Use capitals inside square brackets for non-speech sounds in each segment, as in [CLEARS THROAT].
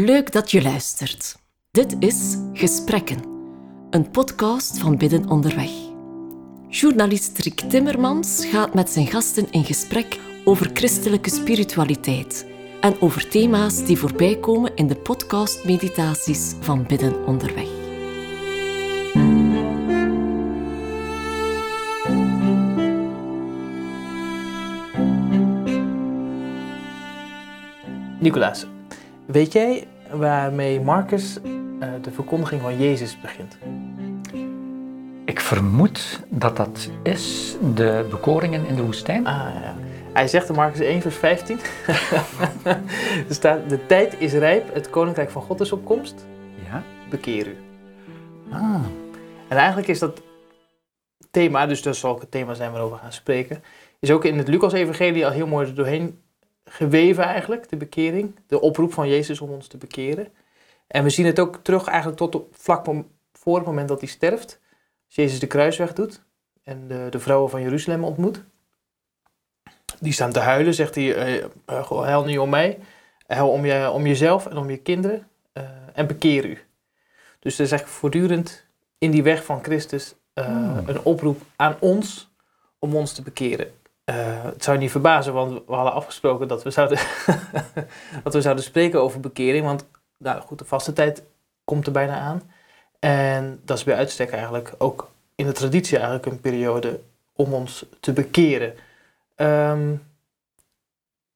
Leuk dat je luistert. Dit is Gesprekken, een podcast van Bidden Onderweg. Journalist Rick Timmermans gaat met zijn gasten in gesprek over christelijke spiritualiteit en over thema's die voorbij komen in de podcast-meditaties van Bidden Onderweg. Nicolaas, weet jij waarmee Marcus uh, de verkondiging van Jezus begint? Ik vermoed dat dat is de bekoringen in de woestijn. Ah, ja. Hij zegt in Marcus 1, vers 15: [LAUGHS] er staat: De tijd is rijp, het koninkrijk van God is op komst. Ja. Bekeer u. Ah, En eigenlijk is dat thema, dus dat zal ook het thema zijn waarover we gaan spreken, is ook in het Lucas-evangelie al heel mooi doorheen geweven eigenlijk, de bekering. De oproep van Jezus om ons te bekeren. En we zien het ook terug eigenlijk tot op vlak voor het moment dat hij sterft. Als Jezus de kruisweg doet en de, de vrouwen van Jeruzalem ontmoet. Die staan te huilen, zegt hij, eh, eh, goh, huil niet om mij. Huil om, je, om jezelf en om je kinderen. eh, en bekeer u. Dus er is eigenlijk voortdurend in die weg van Christus eh, Hmm. een oproep aan ons om ons te bekeren. Eh, het zou je niet verbazen, want we hadden afgesproken dat we zouden, [LAUGHS] dat we zouden spreken over bekering. Want nou goed, de vaste tijd komt er bijna aan. En dat is bij uitstek eigenlijk ook in de traditie eigenlijk een periode om ons te bekeren. Ehm,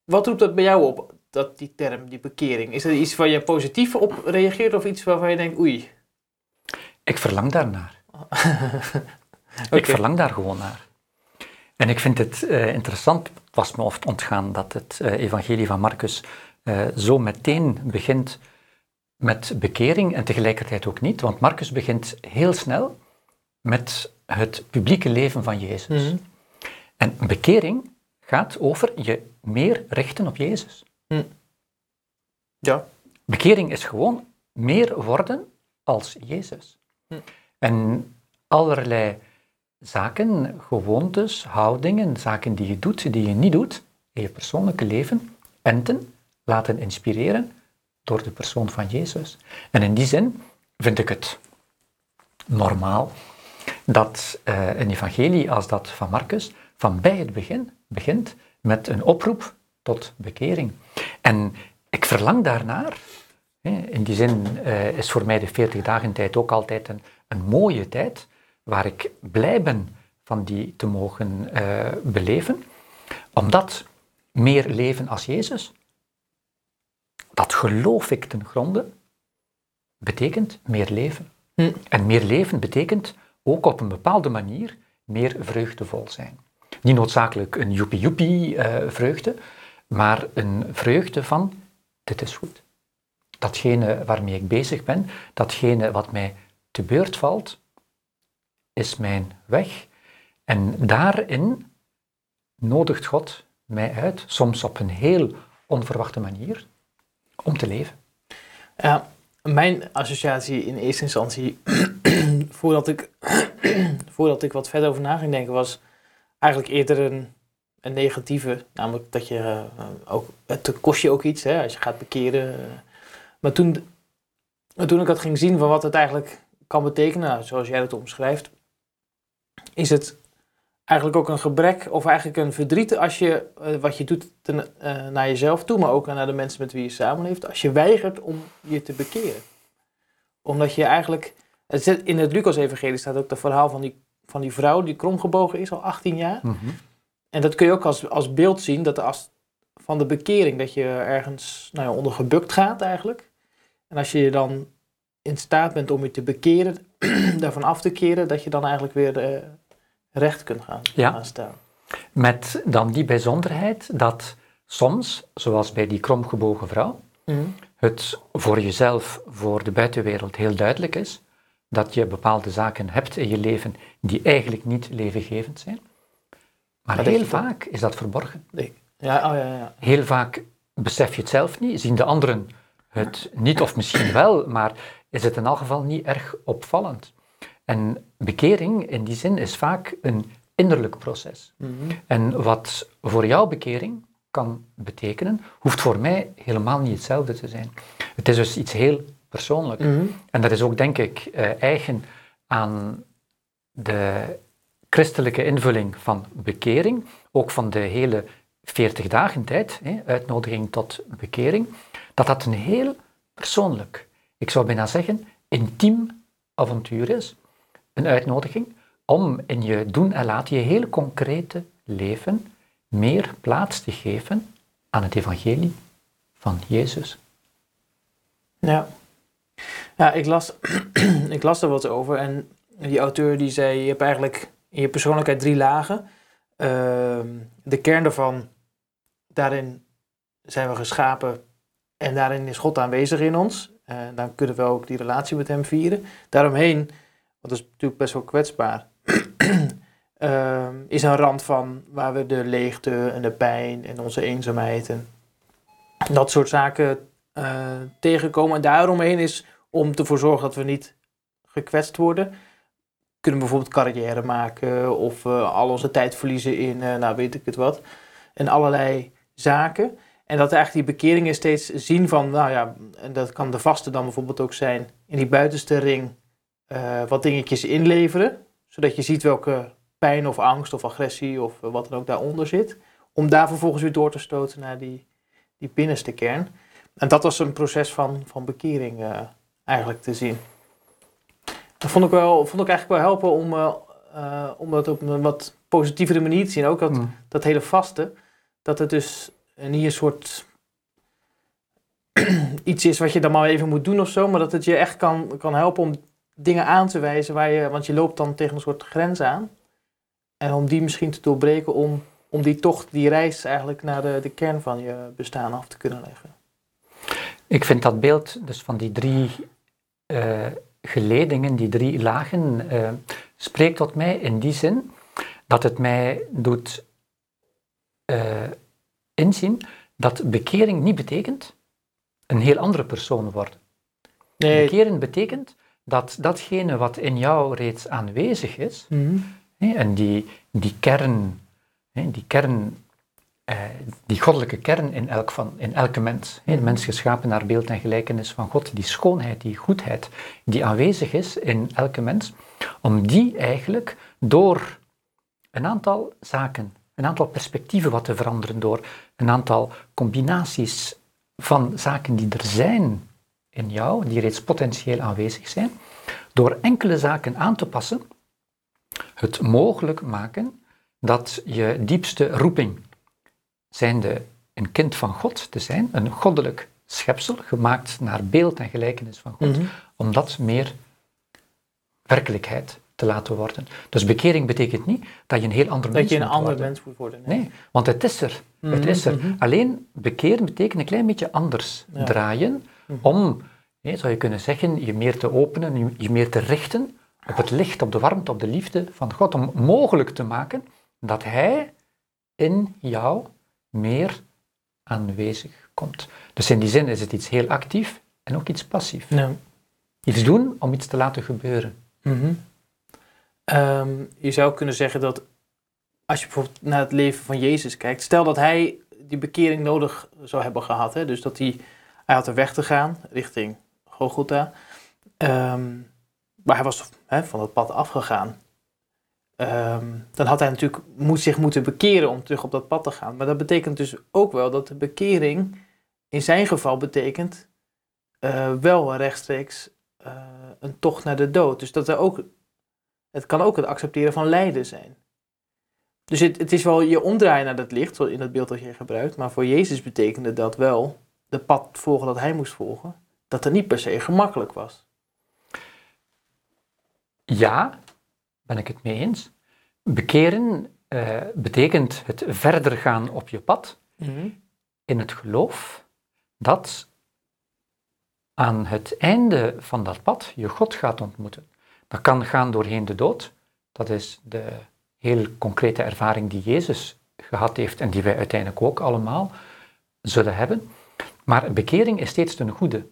wat roept dat bij jou op, dat, die term, die bekering? Is er iets waar je positief op reageert of iets waarvan je denkt, oei? ik verlang daarnaar. [LAUGHS] Ik verlang daar gewoon naar. En ik vind het eh, interessant, het was me oft ontgaan dat het eh, evangelie van Marcus eh, zo meteen begint met bekering en tegelijkertijd ook niet, want Marcus begint heel snel met het publieke leven van Jezus. Mhm. En bekering gaat over je meer richten op Jezus. Ja. Bekering is gewoon meer worden als Jezus. Hm. En allerlei zaken, gewoontes, houdingen, zaken die je doet, die je niet doet, in je persoonlijke leven, enten, laten inspireren door de persoon van Jezus. En in die zin vind ik het normaal dat eh, een evangelie als dat van Marcus van bij het begin begint met een oproep tot bekering. En ik verlang daarnaar. In die zin eh, is voor mij de 40 dagen tijd ook altijd een, een mooie tijd waar ik blij ben van die te mogen eh, beleven. Omdat meer leven als Jezus, dat geloof ik ten gronde, betekent meer leven. Hm. En meer leven betekent ook op een bepaalde manier meer vreugdevol zijn. Niet noodzakelijk een joepie-joepie eh, vreugde, maar een vreugde van dit is goed. Datgene waarmee ik bezig ben, datgene wat mij te beurt valt, is mijn weg. En daarin nodigt God mij uit, soms op een heel onverwachte manier, om te leven. Mijn associatie in eerste instantie, [CLEARS THROAT] voordat ik, [CLEARS THROAT] voordat ik wat verder over na ging denken, was eigenlijk eerder een, negatieve. Namelijk dat je eh, ook, het kost je ook iets hè, als je gaat bekeren. Maar toen, toen ik dat ging zien van wat het eigenlijk kan betekenen, nou, zoals jij het omschrijft, is het eigenlijk ook een gebrek of eigenlijk een verdriet als je eh, wat je doet ten, eh, naar jezelf toe, maar ook naar de mensen met wie je samenleeft, als je weigert om je te bekeren. Omdat je eigenlijk, in het Lucas-evangelie staat ook het verhaal van die, van die vrouw die kromgebogen is al 18 jaar. En dat kun je ook als, als beeld zien, dat als van de bekering, dat je ergens nou ja, onder gebukt gaat eigenlijk. En als je dan in staat bent om je te bekeren, [CLEARS THROAT] daarvan af te keren, dat je dan eigenlijk weer eh, recht kunt gaan, Ja. gaan. Met dan die bijzonderheid dat soms, zoals bij die kromgebogen vrouw, Mhm. het voor jezelf, voor de buitenwereld heel duidelijk is dat je bepaalde zaken hebt in je leven die eigenlijk niet levengevend zijn. Maar dat heel vaak is dat verborgen. Nee. Ja, oh ja, ja. Heel vaak besef je het zelf niet, zien de anderen het niet, of misschien wel, maar is het in elk geval niet erg opvallend. En bekering in die zin is vaak een innerlijk proces. Mhm. En wat voor jouw bekering kan betekenen, hoeft voor mij helemaal niet hetzelfde te zijn. Het is dus iets heel persoonlijk. Mhm. En dat is ook, denk ik, eh, eigen aan de christelijke invulling van bekering, ook van de hele 40 dagen tijd, uitnodiging tot bekering, dat dat een heel persoonlijk, ik zou bijna zeggen, intiem avontuur is. Een uitnodiging om in je doen en laten, je heel concrete leven, meer plaats te geven aan het evangelie van Jezus. Ja. Ja, ik las, [CLEARS THROAT] ik las er wat over en die auteur die zei, je hebt eigenlijk in je persoonlijkheid drie lagen. Ehm, de kern daarvan, daarin zijn we geschapen en daarin is God aanwezig in ons. En dan kunnen we ook die relatie met hem vieren. Daaromheen, want dat is natuurlijk best wel kwetsbaar, [CLEARS THROAT] ehm, is een rand van waar we de leegte en de pijn en onze eenzaamheid en dat soort zaken eh, tegenkomen. En daaromheen is om ervoor zorgen dat we niet gekwetst worden. Kunnen we bijvoorbeeld carrière maken of eh, al onze tijd verliezen in, eh, nou weet ik het wat. En allerlei zaken. En dat eigenlijk die bekeringen steeds zien van, nou ja, en dat kan de vaste dan bijvoorbeeld ook zijn, in die buitenste ring eh, wat dingetjes inleveren. Zodat je ziet welke pijn of angst of agressie of wat dan ook daaronder zit. Om daar vervolgens weer door te stoten naar die, die binnenste kern. En dat was een proces van, van bekering eh, eigenlijk te zien. Dat vond ik, wel, vond ik eigenlijk wel helpen om, eh, om dat op een wat positievere manier te zien. Ook dat, Mm. dat hele vaste, dat het dus niet een soort [CLEARS THROAT] iets is wat je dan maar even moet doen of zo, maar dat het je echt kan, kan helpen om dingen aan te wijzen waar je, want je loopt dan tegen een soort grens aan. En om die misschien te doorbreken, om, om die toch, die reis eigenlijk naar de, de kern van je bestaan af te kunnen leggen. Ik vind dat beeld dus van die drie eh, geledingen, die drie lagen, eh, spreekt tot mij in die zin dat het mij doet eh, inzien dat bekering niet betekent een heel andere persoon worden. Nee. Bekeren betekent dat datgene wat in jou reeds aanwezig is, Mhm. en die, die kern, die kern eh, die goddelijke kern in, elk van, in elke mens. De mens geschapen naar beeld en gelijkenis van God, die schoonheid, die goedheid, die aanwezig is in elke mens, om die eigenlijk door een aantal zaken, een aantal perspectieven wat te veranderen, door een aantal combinaties van zaken die er zijn in jou, die reeds potentieel aanwezig zijn, door enkele zaken aan te passen, het mogelijk maken dat je diepste roeping, zijnde een kind van God te zijn, een goddelijk schepsel, gemaakt naar beeld en gelijkenis van God, Mhm. om dat meer werkelijkheid te laten worden. Dus bekering betekent niet dat je een heel ander mens Dat je een moet ander worden. mens moet worden. Nee, want het is er. Het Mhm, is er. mhm. Alleen bekeren betekent een klein beetje anders Ja. draaien Mhm. om, zou je kunnen zeggen, je meer te openen, je, je meer te richten op het licht, op de warmte, op de liefde van God, om mogelijk te maken dat Hij in jou meer aanwezig komt. Dus in die zin is het iets heel actief en ook iets passief. Ja. Iets doen om iets te laten gebeuren. Ehm, je zou kunnen zeggen dat als je bijvoorbeeld naar het leven van Jezus kijkt, stel dat hij die bekering nodig zou hebben gehad, hè, dus dat hij, hij had er weg te gaan richting Golgotha, Ehm, maar hij was hè, van het pad afgegaan. Ehm, dan had hij natuurlijk moet, zich moeten bekeren om terug op dat pad te gaan. Maar dat betekent dus ook wel dat de bekering in zijn geval betekent eh, wel rechtstreeks eh, een tocht naar de dood. Dus dat er ook, het kan ook het accepteren van lijden zijn. Dus het, het is wel je omdraaien naar dat licht, zoals in het beeld dat je gebruikt. Maar voor Jezus betekende dat wel de pad volgen dat hij moest volgen. Dat er niet per se gemakkelijk was. Ja, ben ik het mee eens. Bekeren eh, betekent het verder gaan op je pad in het geloof dat aan het einde van dat pad je God gaat ontmoeten. Dat kan gaan doorheen de dood. Dat is de heel concrete ervaring die Jezus gehad heeft en die wij uiteindelijk ook allemaal zullen hebben. Maar bekering is steeds ten goede.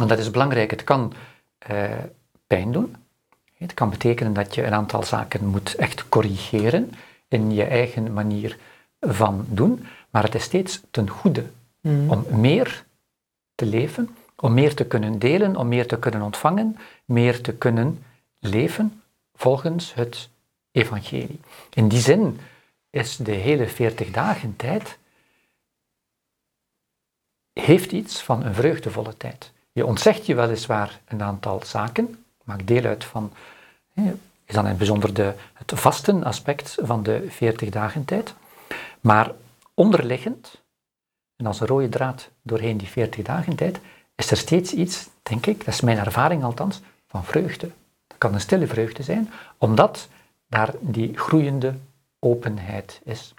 En dat is belangrijk. Het kan eh, pijn doen. Het kan betekenen dat je een aantal zaken moet echt corrigeren in je eigen manier van doen. Maar het is steeds ten goede Mhm. om meer te leven, om meer te kunnen delen, om meer te kunnen ontvangen, meer te kunnen leven volgens het evangelie. In die zin is de hele 40 dagen tijd heeft iets van een vreugdevolle tijd. Je ontzegt je weliswaar een aantal zaken, maakt deel uit van, is dan in bijzonder de, het vasten aspect van de 40 dagen tijd, maar onderliggend, en als een rode draad doorheen die 40 dagen tijd, is er steeds iets, denk ik, dat is mijn ervaring althans, van vreugde. Dat kan een stille vreugde zijn, omdat daar die groeiende openheid is.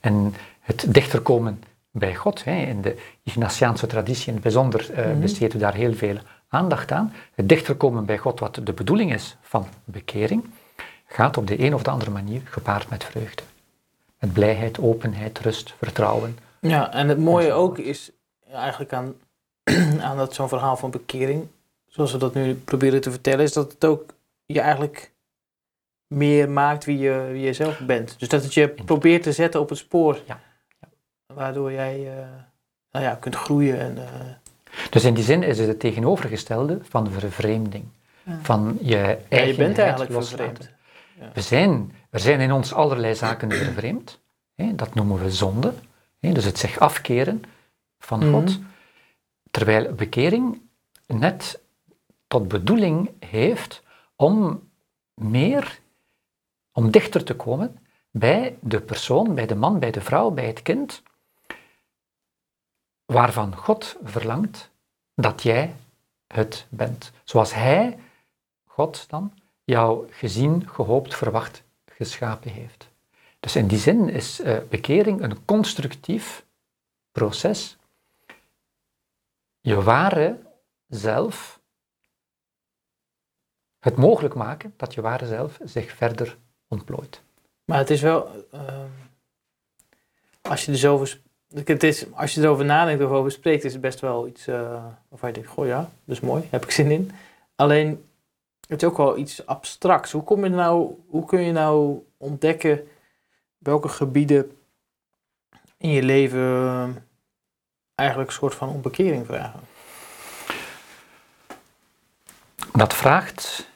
En het dichter komen bij God, hè, in de Ignatiaanse traditie in het bijzonder eh, Mhm. besteden we daar heel veel aandacht aan. Het dichter komen bij God, wat de bedoeling is van bekering, gaat op de een of de andere manier gepaard met vreugde. Met blijheid, openheid, rust, vertrouwen. Ja, en het mooie ook is eigenlijk aan, [CLEARS THROAT] aan dat zo'n verhaal van bekering, zoals we dat nu proberen te vertellen, is dat het ook je eigenlijk meer maakt wie je, wie je zelf bent. Dus dat het je probeert te zetten op het spoor, Ja. waardoor jij eh, nou ja, kunt groeien. En, eh, Dus in die zin is het het tegenovergestelde van vervreemding. Ja. Van je ja, je eigenheid bent eigenlijk loslaten. vervreemd. We zijn, er zijn in ons allerlei zaken [CLEARS THROAT] vervreemd. Hè, dat noemen we zonde. Hè, dus het zich afkeren van Mhm. God. Terwijl bekering net tot bedoeling heeft om meer, om dichter te komen bij de persoon, bij de man, bij de vrouw, bij het kind, waarvan God verlangt dat jij het bent. Zoals Hij, God dan, jou gezien, gehoopt, verwacht, geschapen heeft. Dus in die zin is eh, bekering een constructief proces. Je ware zelf, het mogelijk maken dat je ware zelf zich verder ontplooit. Maar het is wel, ehm, als je er zo over, het is, als je erover nadenkt of over spreekt, is het best wel iets eh, waarvan je denkt, goh ja, dat is mooi, heb ik zin in. Alleen, het is ook wel iets abstracts. Hoe, kom je nou, hoe kun je nou ontdekken welke gebieden in je leven eigenlijk een soort van om bekering vragen? Dat vraagt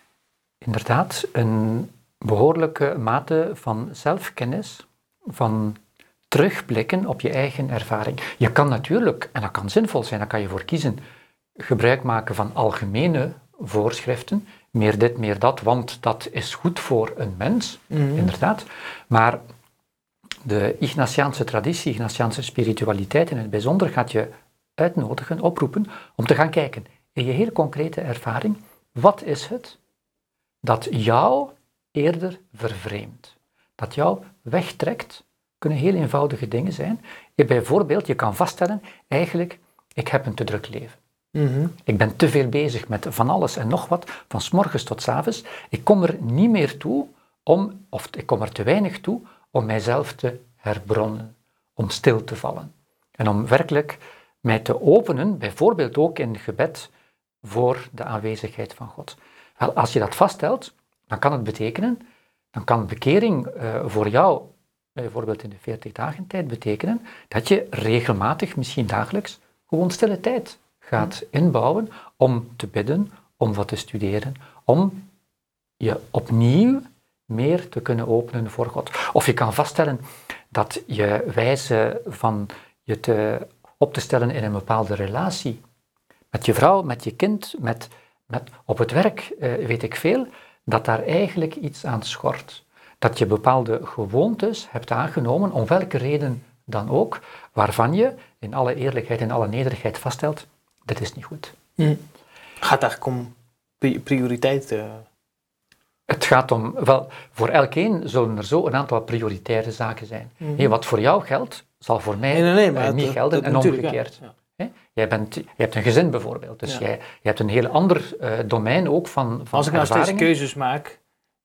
inderdaad een behoorlijke mate van zelfkennis, van terugblikken op je eigen ervaring. Je kan natuurlijk, en dat kan zinvol zijn, daar kan je voor kiezen, gebruik maken van algemene voorschriften, meer dit, meer dat, want dat is goed voor een mens, inderdaad. Maar de Ignatiaanse traditie, Ignatiaanse spiritualiteit in het bijzonder, gaat je uitnodigen, oproepen om te gaan kijken in je heel concrete ervaring, wat is het dat jou eerder vervreemdt? Dat jou wegtrekt, kunnen heel eenvoudige dingen zijn. Je, bijvoorbeeld, je kan vaststellen, eigenlijk, ik heb een te druk leven. Mhm. Ik ben te veel bezig met van alles en nog wat, van s morgens tot s avonds. Ik kom er niet meer toe om, of ik kom er te weinig toe om mijzelf te herbronnen, om stil te vallen. En om werkelijk mij te openen, bijvoorbeeld ook in gebed, voor de aanwezigheid van God. Wel, als je dat vaststelt, dan kan het betekenen, dan kan bekering eh, voor jou, bijvoorbeeld in de 40 dagen tijd, betekenen dat je regelmatig, misschien dagelijks, gewoon stille tijd gaat inbouwen om te bidden, om wat te studeren, om je opnieuw meer te kunnen openen voor God. Of je kan vaststellen dat je wijze van je te, op te stellen in een bepaalde relatie met je vrouw, met je kind, met, met, op het werk, eh, weet ik veel, dat daar eigenlijk iets aan schort. Dat je bepaalde gewoontes hebt aangenomen, om welke reden dan ook, waarvan je in alle eerlijkheid en alle nederigheid vaststelt, dit is niet goed. Mhm. Gaat eigenlijk om pri- prioriteiten. Het gaat om, wel, voor elkeen zullen er zo een aantal prioritaire zaken zijn. Hé, wat voor jou geldt, zal voor mij Nee, nee, nee, eh, niet dat- gelden dat en ja. omgekeerd. Ja. Jij bent, je hebt een gezin bijvoorbeeld, dus Ja. jij, je hebt een heel ander eh, domein ook van, van Als ik nou steeds keuzes maak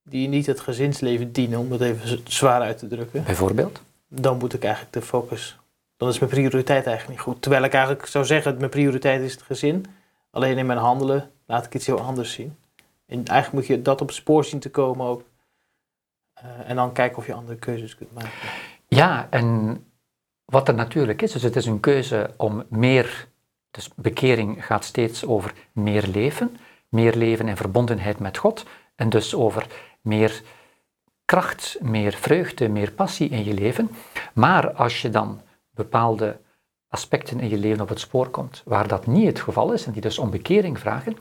die niet het gezinsleven dienen, om dat even zwaar uit te drukken, Bijvoorbeeld. dan moet ik eigenlijk de focus. Dan is mijn prioriteit eigenlijk niet goed. Terwijl ik eigenlijk zou zeggen, dat mijn prioriteit is het gezin. Alleen in mijn handelen laat ik iets heel anders zien. En eigenlijk moet je dat op het spoor zien te komen ook. Eh, en dan kijken of je andere keuzes kunt maken. Ja, en wat er natuurlijk is, dus het is een keuze om meer, dus bekering gaat steeds over meer leven, meer leven in verbondenheid met God en dus over meer kracht, meer vreugde, meer passie in je leven. Maar als je dan bepaalde aspecten in je leven op het spoor komt waar dat niet het geval is en die dus om bekering vragen,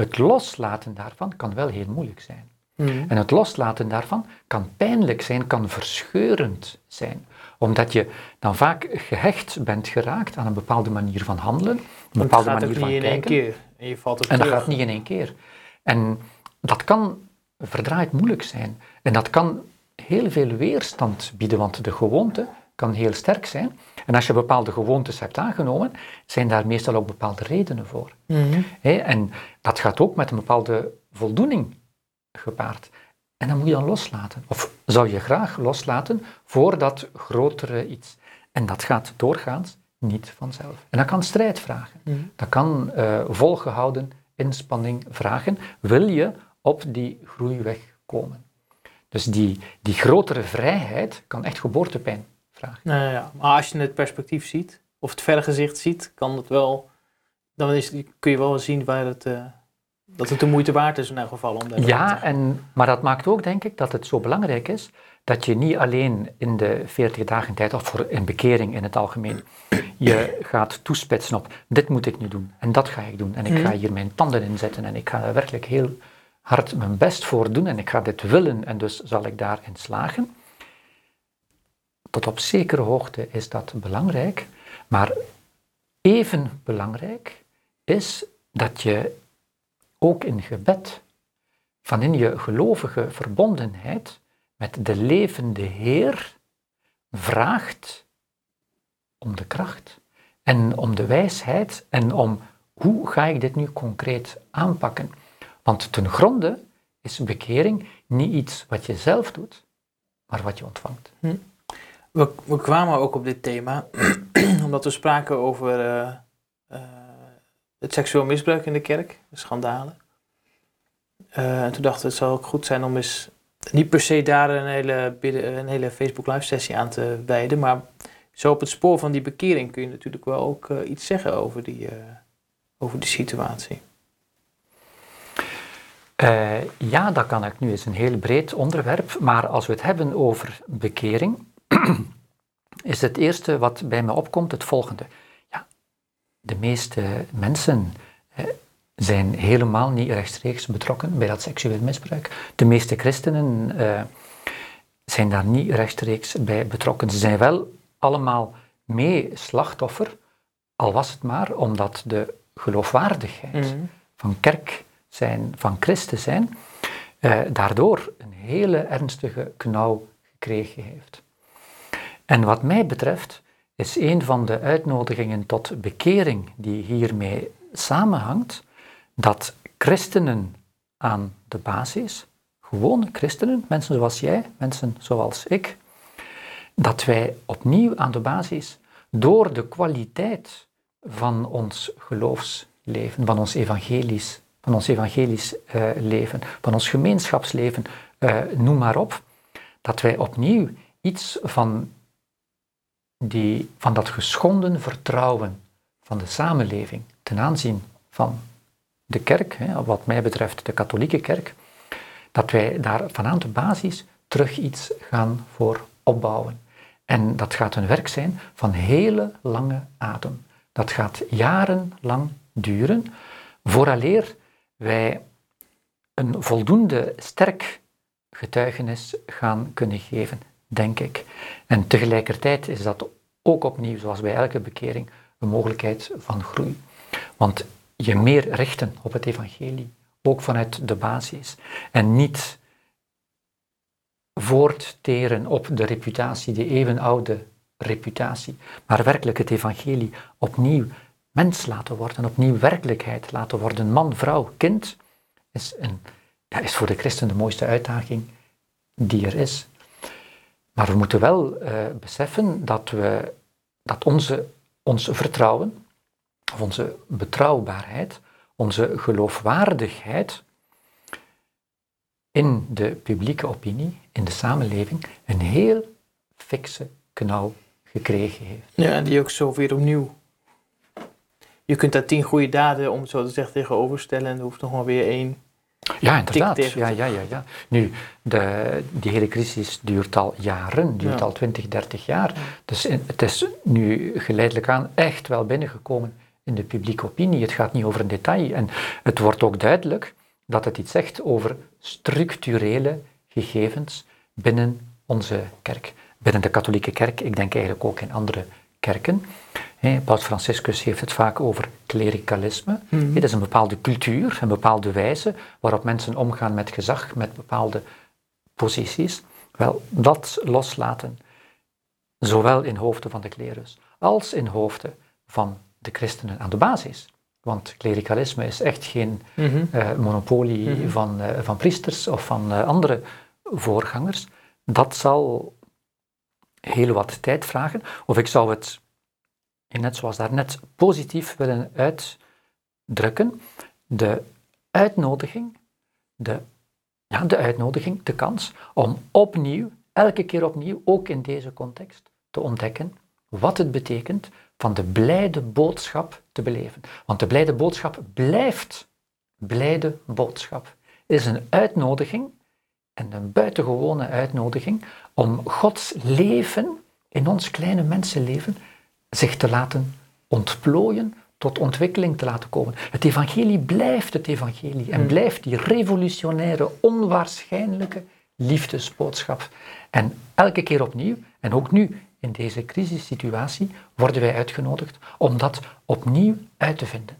het loslaten daarvan kan wel heel moeilijk zijn. Mhm. En het loslaten daarvan kan pijnlijk zijn, kan verscheurend zijn. Omdat je dan vaak gehecht bent geraakt aan een bepaalde manier van handelen, een bepaalde manier van niet in één kijken. keer. En je valt ook En dat gaat niet in één keer. En dat kan verdraaid moeilijk zijn. En dat kan heel veel weerstand bieden, want de gewoonte kan heel sterk zijn. En als je bepaalde gewoontes hebt aangenomen, zijn daar meestal ook bepaalde redenen voor. Mhm. En dat gaat ook met een bepaalde voldoening gepaard. En dan moet je dan loslaten. Of zou je graag loslaten voor dat grotere iets. En dat gaat doorgaans niet vanzelf. En dat kan strijd vragen. Mhm. Dat kan eh, volgehouden inspanning vragen. Wil je op die groeiweg komen? Dus die, die grotere vrijheid kan echt geboortepijn Nou ja, maar als je het perspectief ziet, of het vergezicht ziet, kan het wel, dan is, kun je wel zien waar het, eh, dat het de moeite waard is in elk geval. Om te Ja, en, maar dat maakt ook, denk ik, dat het zo belangrijk is dat je niet alleen in de 40 dagen tijd, of voor in bekering in het algemeen, [CLEARS THROAT] je gaat toespitsen op dit moet ik nu doen en dat ga ik doen en ik ga Mhm. hier mijn tanden in zetten en ik ga er werkelijk heel hard mijn best voor doen en ik ga dit willen en dus zal ik daarin slagen. Tot op zekere hoogte is dat belangrijk, maar even belangrijk is dat je ook in gebed van in je gelovige verbondenheid met de levende Heer vraagt om de kracht en om de wijsheid en om hoe ga ik dit nu concreet aanpakken. Want ten gronde is bekering niet iets wat je zelf doet, maar wat je ontvangt. We, kwamen ook op dit thema [CLEARS THROAT] omdat we spraken over eh, eh, het seksueel misbruik in de kerk, de schandalen. Eh, en toen dachten we, het zou ook goed zijn om eens niet per se daar een hele, een hele Facebook live sessie aan te wijden, maar zo op het spoor van die bekering kun je natuurlijk wel ook iets zeggen over die, over die situatie. Ja, dat kan ik nu. Het is een heel breed onderwerp, maar als we het hebben over bekering, [CLEARS THROAT] is het eerste wat bij me opkomt het volgende. Ja, de meeste mensen eh, zijn helemaal niet rechtstreeks betrokken bij dat seksueel misbruik. De meeste christenen eh, zijn daar niet rechtstreeks bij betrokken. Ze zijn wel allemaal mee slachtoffer, al was het maar omdat de geloofwaardigheid van kerk zijn, van christen zijn, eh, daardoor een hele ernstige knauw gekregen heeft. En wat mij betreft is een van de uitnodigingen tot bekering die hiermee samenhangt, dat christenen aan de basis, gewone christenen, mensen zoals jij, mensen zoals ik, dat wij opnieuw aan de basis, door de kwaliteit van ons geloofsleven, van ons evangelisch, van ons evangelisch eh, leven, van ons gemeenschapsleven, eh, noem maar op, dat wij opnieuw iets van, die, van dat geschonden vertrouwen van de samenleving ten aanzien van de kerk, hè, wat mij betreft de katholieke kerk, dat wij daar vanaan de basis terug iets gaan voor opbouwen. En dat gaat een werk zijn van hele lange adem. Dat gaat jarenlang duren, vooraleer wij een voldoende sterk getuigenis gaan kunnen geven, denk ik. En tegelijkertijd is dat ook opnieuw, zoals bij elke bekering, een mogelijkheid van groei. Want je meer richten op het evangelie, ook vanuit de basis, en niet voortteren op de reputatie, die eeuwenoude reputatie, maar werkelijk het evangelie opnieuw mens laten worden, opnieuw werkelijkheid laten worden, man, vrouw, kind, is, een, is voor de christen de mooiste uitdaging die er is. Maar we moeten wel eh, beseffen dat, we, dat onze, ons vertrouwen, of onze betrouwbaarheid, onze geloofwaardigheid in de publieke opinie, in de samenleving, een heel fikse knauw gekregen heeft. Ja, en die ook zo weer opnieuw. Je kunt daar tien goede daden, om zo te zeggen, tegenoverstellen en er hoeft nog maar weer één. Ja, inderdaad. Ja, ja, ja, ja. Nu, de, die hele crisis duurt al jaren, duurt Ja. al 20, 30 jaar. Dus het is nu geleidelijk aan echt wel binnengekomen in de publieke opinie. Het gaat niet over een detail. En het wordt ook duidelijk dat het iets zegt over structurele gegevens binnen onze kerk. Binnen de katholieke kerk, ik denk eigenlijk ook in andere kerken. Paus Franciscus heeft het vaak over klerikalisme. Mhm. Het is een bepaalde cultuur, een bepaalde wijze waarop mensen omgaan met gezag, met bepaalde posities. Wel, dat loslaten, zowel in hoofden van de klerus als in hoofden van de christenen aan de basis. Want klerikalisme is echt geen Mhm. eh, monopolie Mhm. van, eh, van priesters of van eh, andere voorgangers. Dat zal heel wat tijd vragen. Of ik zou het, net zoals daarnet, positief willen uitdrukken. De uitnodiging, de, ja, de uitnodiging, de kans om opnieuw, elke keer opnieuw, ook in deze context, te ontdekken wat het betekent van de blijde boodschap te beleven. Want de blijde boodschap blijft blijde boodschap. Het is een uitnodiging en een buitengewone uitnodiging om Gods leven in ons kleine mensenleven zich te laten ontplooien, tot ontwikkeling te laten komen. Het evangelie blijft het evangelie en Hmm. blijft die revolutionaire, onwaarschijnlijke liefdesboodschap. En elke keer opnieuw, en ook nu in deze crisissituatie, worden wij uitgenodigd om dat opnieuw uit te vinden.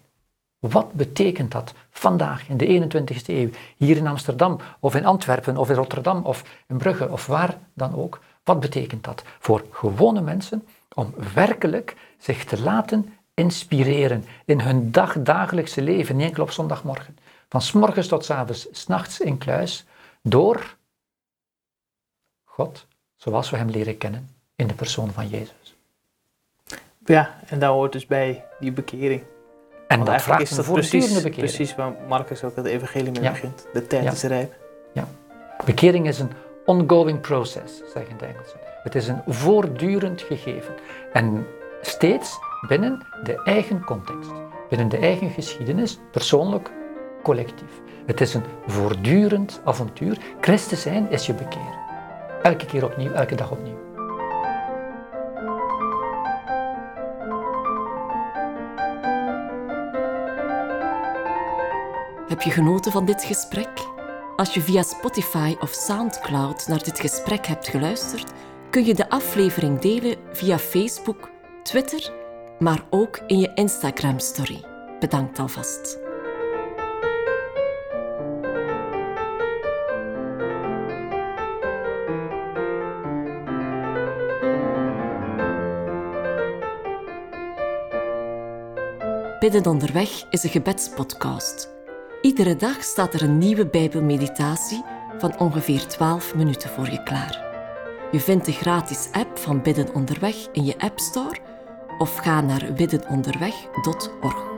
Wat betekent dat vandaag in de 21ste eeuw, hier in Amsterdam of in Antwerpen of in Rotterdam of in Brugge of waar dan ook? Wat betekent dat voor gewone mensen om werkelijk zich te laten inspireren in hun dagdagelijkse leven, niet enkel op zondagmorgen, van s morgens tot s avonds, s'nachts in kluis, door God, zoals we hem leren kennen in de persoon van Jezus. Ja, en daar hoort dus bij die bekering. En Want dat vraagt is dat voortdurende precies, bekering. precies waar Marcus ook het evangelie mee Ja. begint. De tijd Ja. is rijp. Bekering is een ongoing process, zeggen de Engelsen. Het is een voortdurend gegeven. En steeds binnen de eigen context, binnen de eigen geschiedenis, persoonlijk, collectief. Het is een voortdurend avontuur. Christus zijn is je bekeren. Elke keer opnieuw, elke dag opnieuw. Heb je genoten van dit gesprek? Als je via Spotify of SoundCloud naar dit gesprek hebt geluisterd, kun je de aflevering delen via Facebook, Twitter, maar ook in je Instagram-story. Bedankt alvast. Bidden onderweg is een gebedspodcast. Iedere dag staat er een nieuwe Bijbelmeditatie van ongeveer 12 minuten voor je klaar. Je vindt de gratis app van Bidden onderweg in je App Store of ga naar biddenonderweg.org.